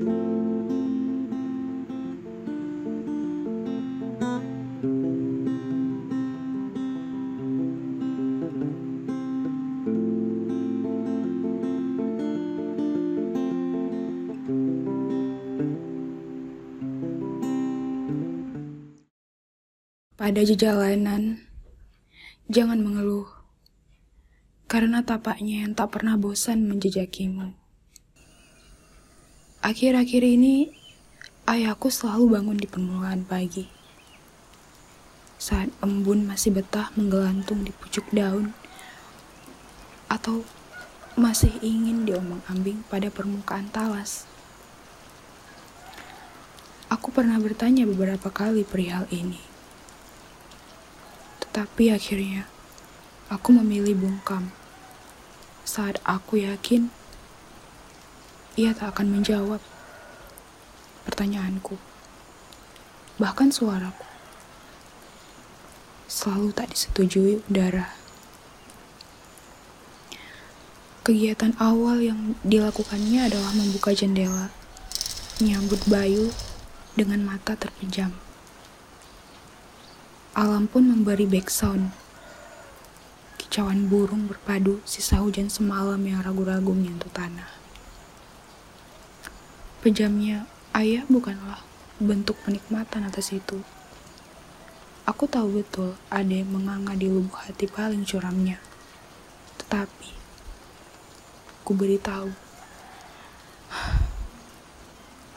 Pada jejalanan, jangan mengeluh, karena tapaknya yang tak pernah bosan menjejakimu. Akhir-akhir ini, ayahku selalu bangun di permulaan pagi. Saat embun masih betah menggelantung di pucuk daun, atau masih ingin diombang-ambing pada permukaan talas. Aku pernah bertanya beberapa kali perihal ini tapi akhirnya, aku memilih bungkam. Saat aku yakin, ia tak akan menjawab pertanyaanku. Bahkan suaraku selalu tak disetujui udara. Kegiatan awal yang dilakukannya adalah membuka jendela, menyambut Bayu dengan mata terpejam. Alam pun memberi backsound. Kicauan burung berpadu sisa hujan semalam yang ragu-ragu menyentuh tanah. Pejamnya ayah bukanlah bentuk penikmatan atas itu. Aku tahu betul ada yang menganga di lubuk hati paling curamnya. Tetapi, ku beritahu,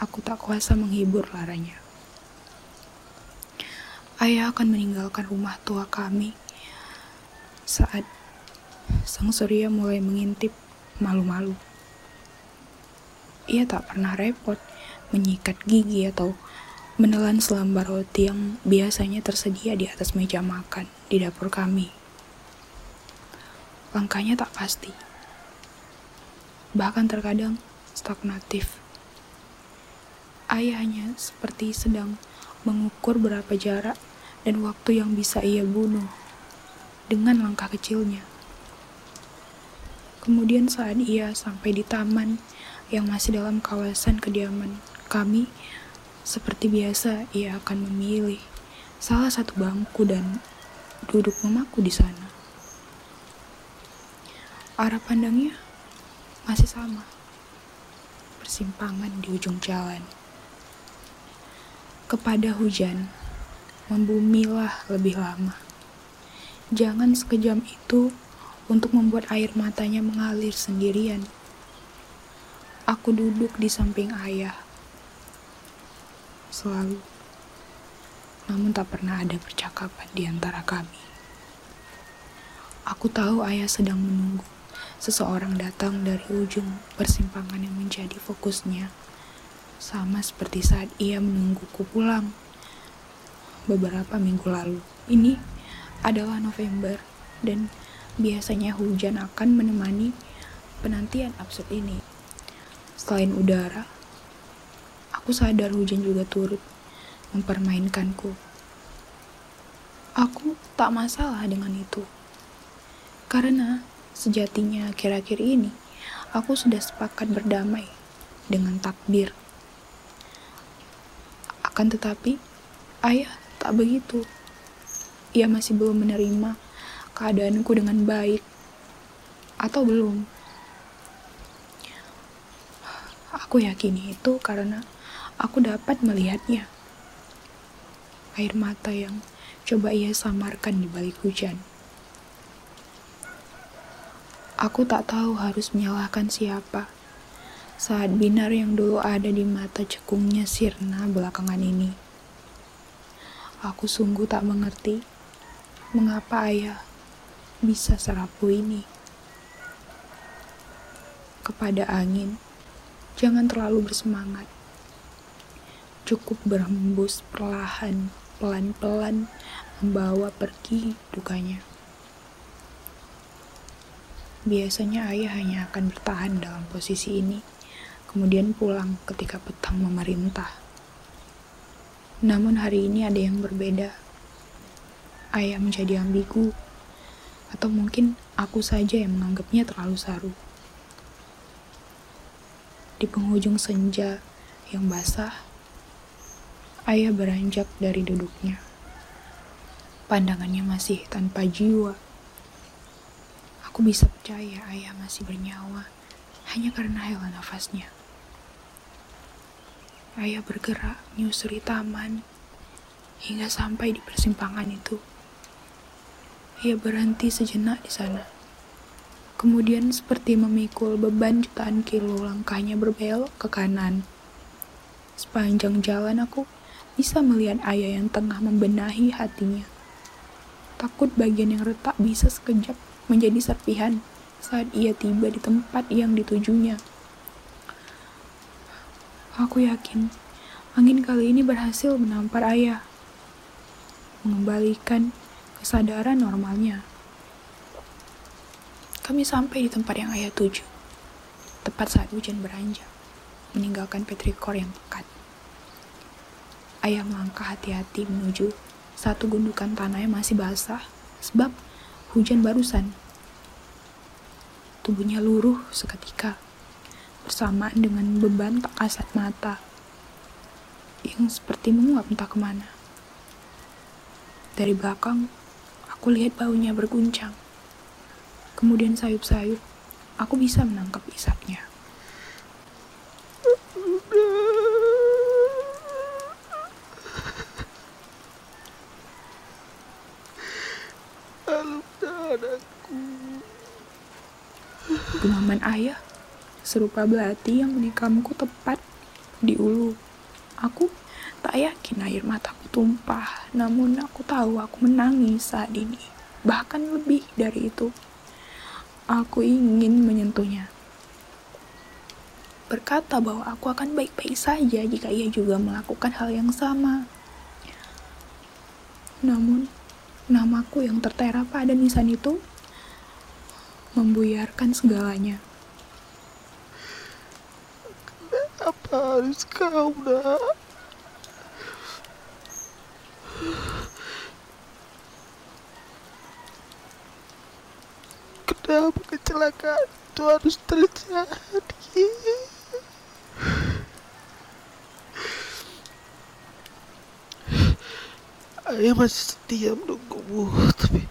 aku tak kuasa menghibur laranya ayah akan meninggalkan rumah tua kami saat sang surya mulai mengintip malu-malu. Ia tak pernah repot menyikat gigi atau menelan selembar roti yang biasanya tersedia di atas meja makan di dapur kami. Langkahnya tak pasti. Bahkan terkadang stagnatif. Ayah hanya seperti sedang mengukur berapa jarak dan waktu yang bisa ia bunuh dengan langkah kecilnya. Kemudian saat ia sampai di taman yang masih dalam kawasan kediaman kami, seperti biasa ia akan memilih salah satu bangku dan duduk memaku di sana. Arah pandangnya masih sama, persimpangan di ujung jalan. Kepada hujan, membumilah lebih lama. Jangan sekejam itu untuk membuat air matanya mengalir sendirian. Aku duduk di samping ayah. Selalu. Namun tak pernah ada percakapan di antara kami. Aku tahu ayah sedang menunggu seseorang datang dari ujung persimpangan yang menjadi fokusnya. Sama seperti saat ia menungguku pulang beberapa minggu lalu. Ini adalah November dan biasanya hujan akan menemani penantian absurd ini. Selain udara, aku sadar hujan juga turut mempermainkanku. Aku tak masalah dengan itu. Karena sejatinya akhir-akhir ini aku sudah sepakat berdamai dengan takdir. Akan tetapi, ayah Tak begitu. Ia masih belum menerima keadaanku dengan baik. Atau belum. Aku yakin itu karena aku dapat melihatnya. Air mata yang coba ia samarkan di balik hujan. Aku tak tahu harus menyalahkan siapa saat binar yang dulu ada di mata cekungnya sirna belakangan ini. Aku sungguh tak mengerti mengapa ayah bisa serapu ini. Kepada angin, jangan terlalu bersemangat. Cukup berhembus perlahan, pelan-pelan membawa pergi dukanya. Biasanya ayah hanya akan bertahan dalam posisi ini, kemudian pulang ketika petang memerintah. Namun hari ini ada yang berbeda. Ayah menjadi ambigu, atau mungkin aku saja yang menganggapnya terlalu saru. Di penghujung senja, yang basah, ayah beranjak dari duduknya. Pandangannya masih tanpa jiwa. Aku bisa percaya ayah masih bernyawa hanya karena hela nafasnya. Ayah bergerak menyusuri taman hingga sampai di persimpangan itu. Ia berhenti sejenak di sana. Kemudian seperti memikul beban jutaan kilo langkahnya berbelok ke kanan. Sepanjang jalan aku bisa melihat ayah yang tengah membenahi hatinya. Takut bagian yang retak bisa sekejap menjadi serpihan saat ia tiba di tempat yang ditujunya. Aku yakin angin kali ini berhasil menampar ayah, mengembalikan kesadaran normalnya. Kami sampai di tempat yang ayah tuju, tepat saat hujan beranjak, meninggalkan petrikor yang pekat. Ayah melangkah hati-hati menuju satu gundukan tanah yang masih basah, sebab hujan barusan. Tubuhnya luruh seketika bersamaan dengan beban tak kasat mata yang seperti menguap entah ke mana. Dari belakang, aku lihat baunya berguncang. Kemudian sayup-sayup, aku bisa menangkap isapnya. Gumaman ayah serupa belati yang menikamku tepat di ulu. Aku tak yakin air mataku tumpah, namun aku tahu aku menangis saat ini. Bahkan lebih dari itu, aku ingin menyentuhnya. Berkata bahwa aku akan baik-baik saja jika ia juga melakukan hal yang sama. Namun, namaku yang tertera pada nisan itu membuyarkan segalanya. Apa harus kau nak? Kenapa kecelakaan itu harus terjadi? Ayah masih setia menunggumu, tapi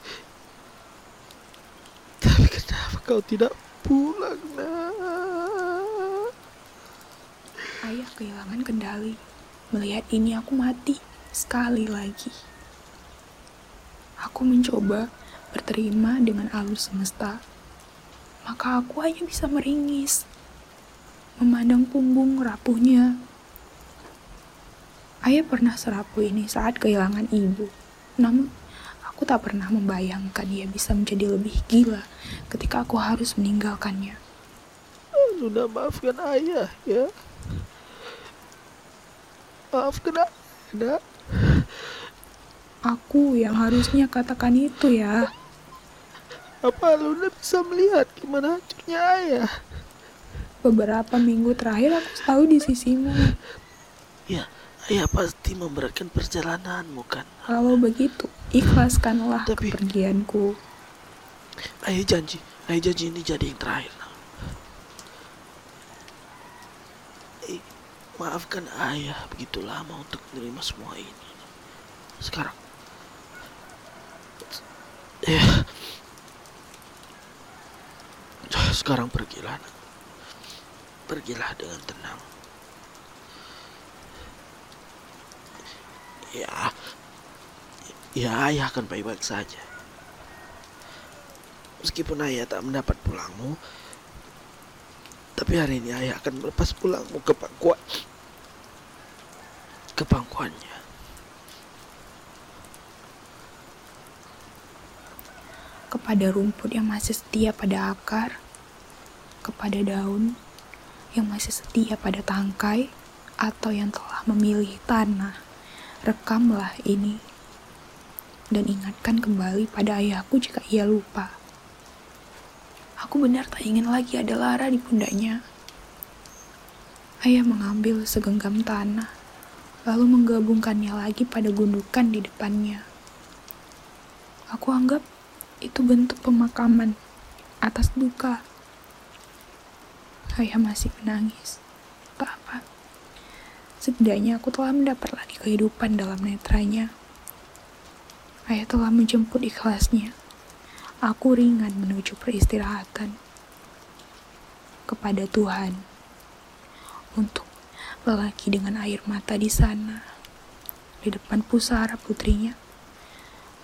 tapi kenapa kau tidak pulang, nak? Ayah kehilangan kendali. Melihat ini aku mati sekali lagi. Aku mencoba berterima dengan alus semesta. Maka aku hanya bisa meringis. Memandang punggung rapuhnya. Ayah pernah serapuh ini saat kehilangan ibu. Namun, aku tak pernah membayangkan ia bisa menjadi lebih gila ketika aku harus meninggalkannya. Luna maafkan ayah ya. Maafkan ayah. Aku yang harusnya katakan itu ya. Apa Luna bisa melihat gimana hancurnya ayah? Beberapa minggu terakhir aku selalu di sisimu. Ya, ayah pasti memberatkan perjalananmu kan. Kalau begitu, ikhlaskanlah Tapi- kepergianku. Ayah janji, ayah janji ini jadi yang terakhir. Eh, maafkan ayah begitu lama untuk menerima semua ini. Sekarang, ya, sekarang pergilah. Pergilah dengan tenang. Ya, ya ayah akan baik-baik saja. Meskipun ayah tak mendapat pulangmu, tapi hari ini ayah akan melepas pulangmu ke pangkuan ke pangkuannya. Kepada rumput yang masih setia pada akar, kepada daun yang masih setia pada tangkai, atau yang telah memilih tanah, rekamlah ini dan ingatkan kembali pada ayahku jika ia lupa. Aku benar tak ingin lagi ada lara di pundaknya. Ayah mengambil segenggam tanah, lalu menggabungkannya lagi pada gundukan di depannya. Aku anggap itu bentuk pemakaman atas duka. Ayah masih menangis. Tak apa. Setidaknya aku telah mendapat lagi kehidupan dalam netranya. Ayah telah menjemput ikhlasnya. Aku ringan menuju peristirahatan kepada Tuhan untuk lelaki dengan air mata di sana di depan pusara putrinya.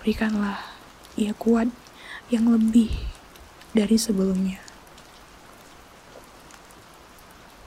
Berikanlah ia kuat yang lebih dari sebelumnya.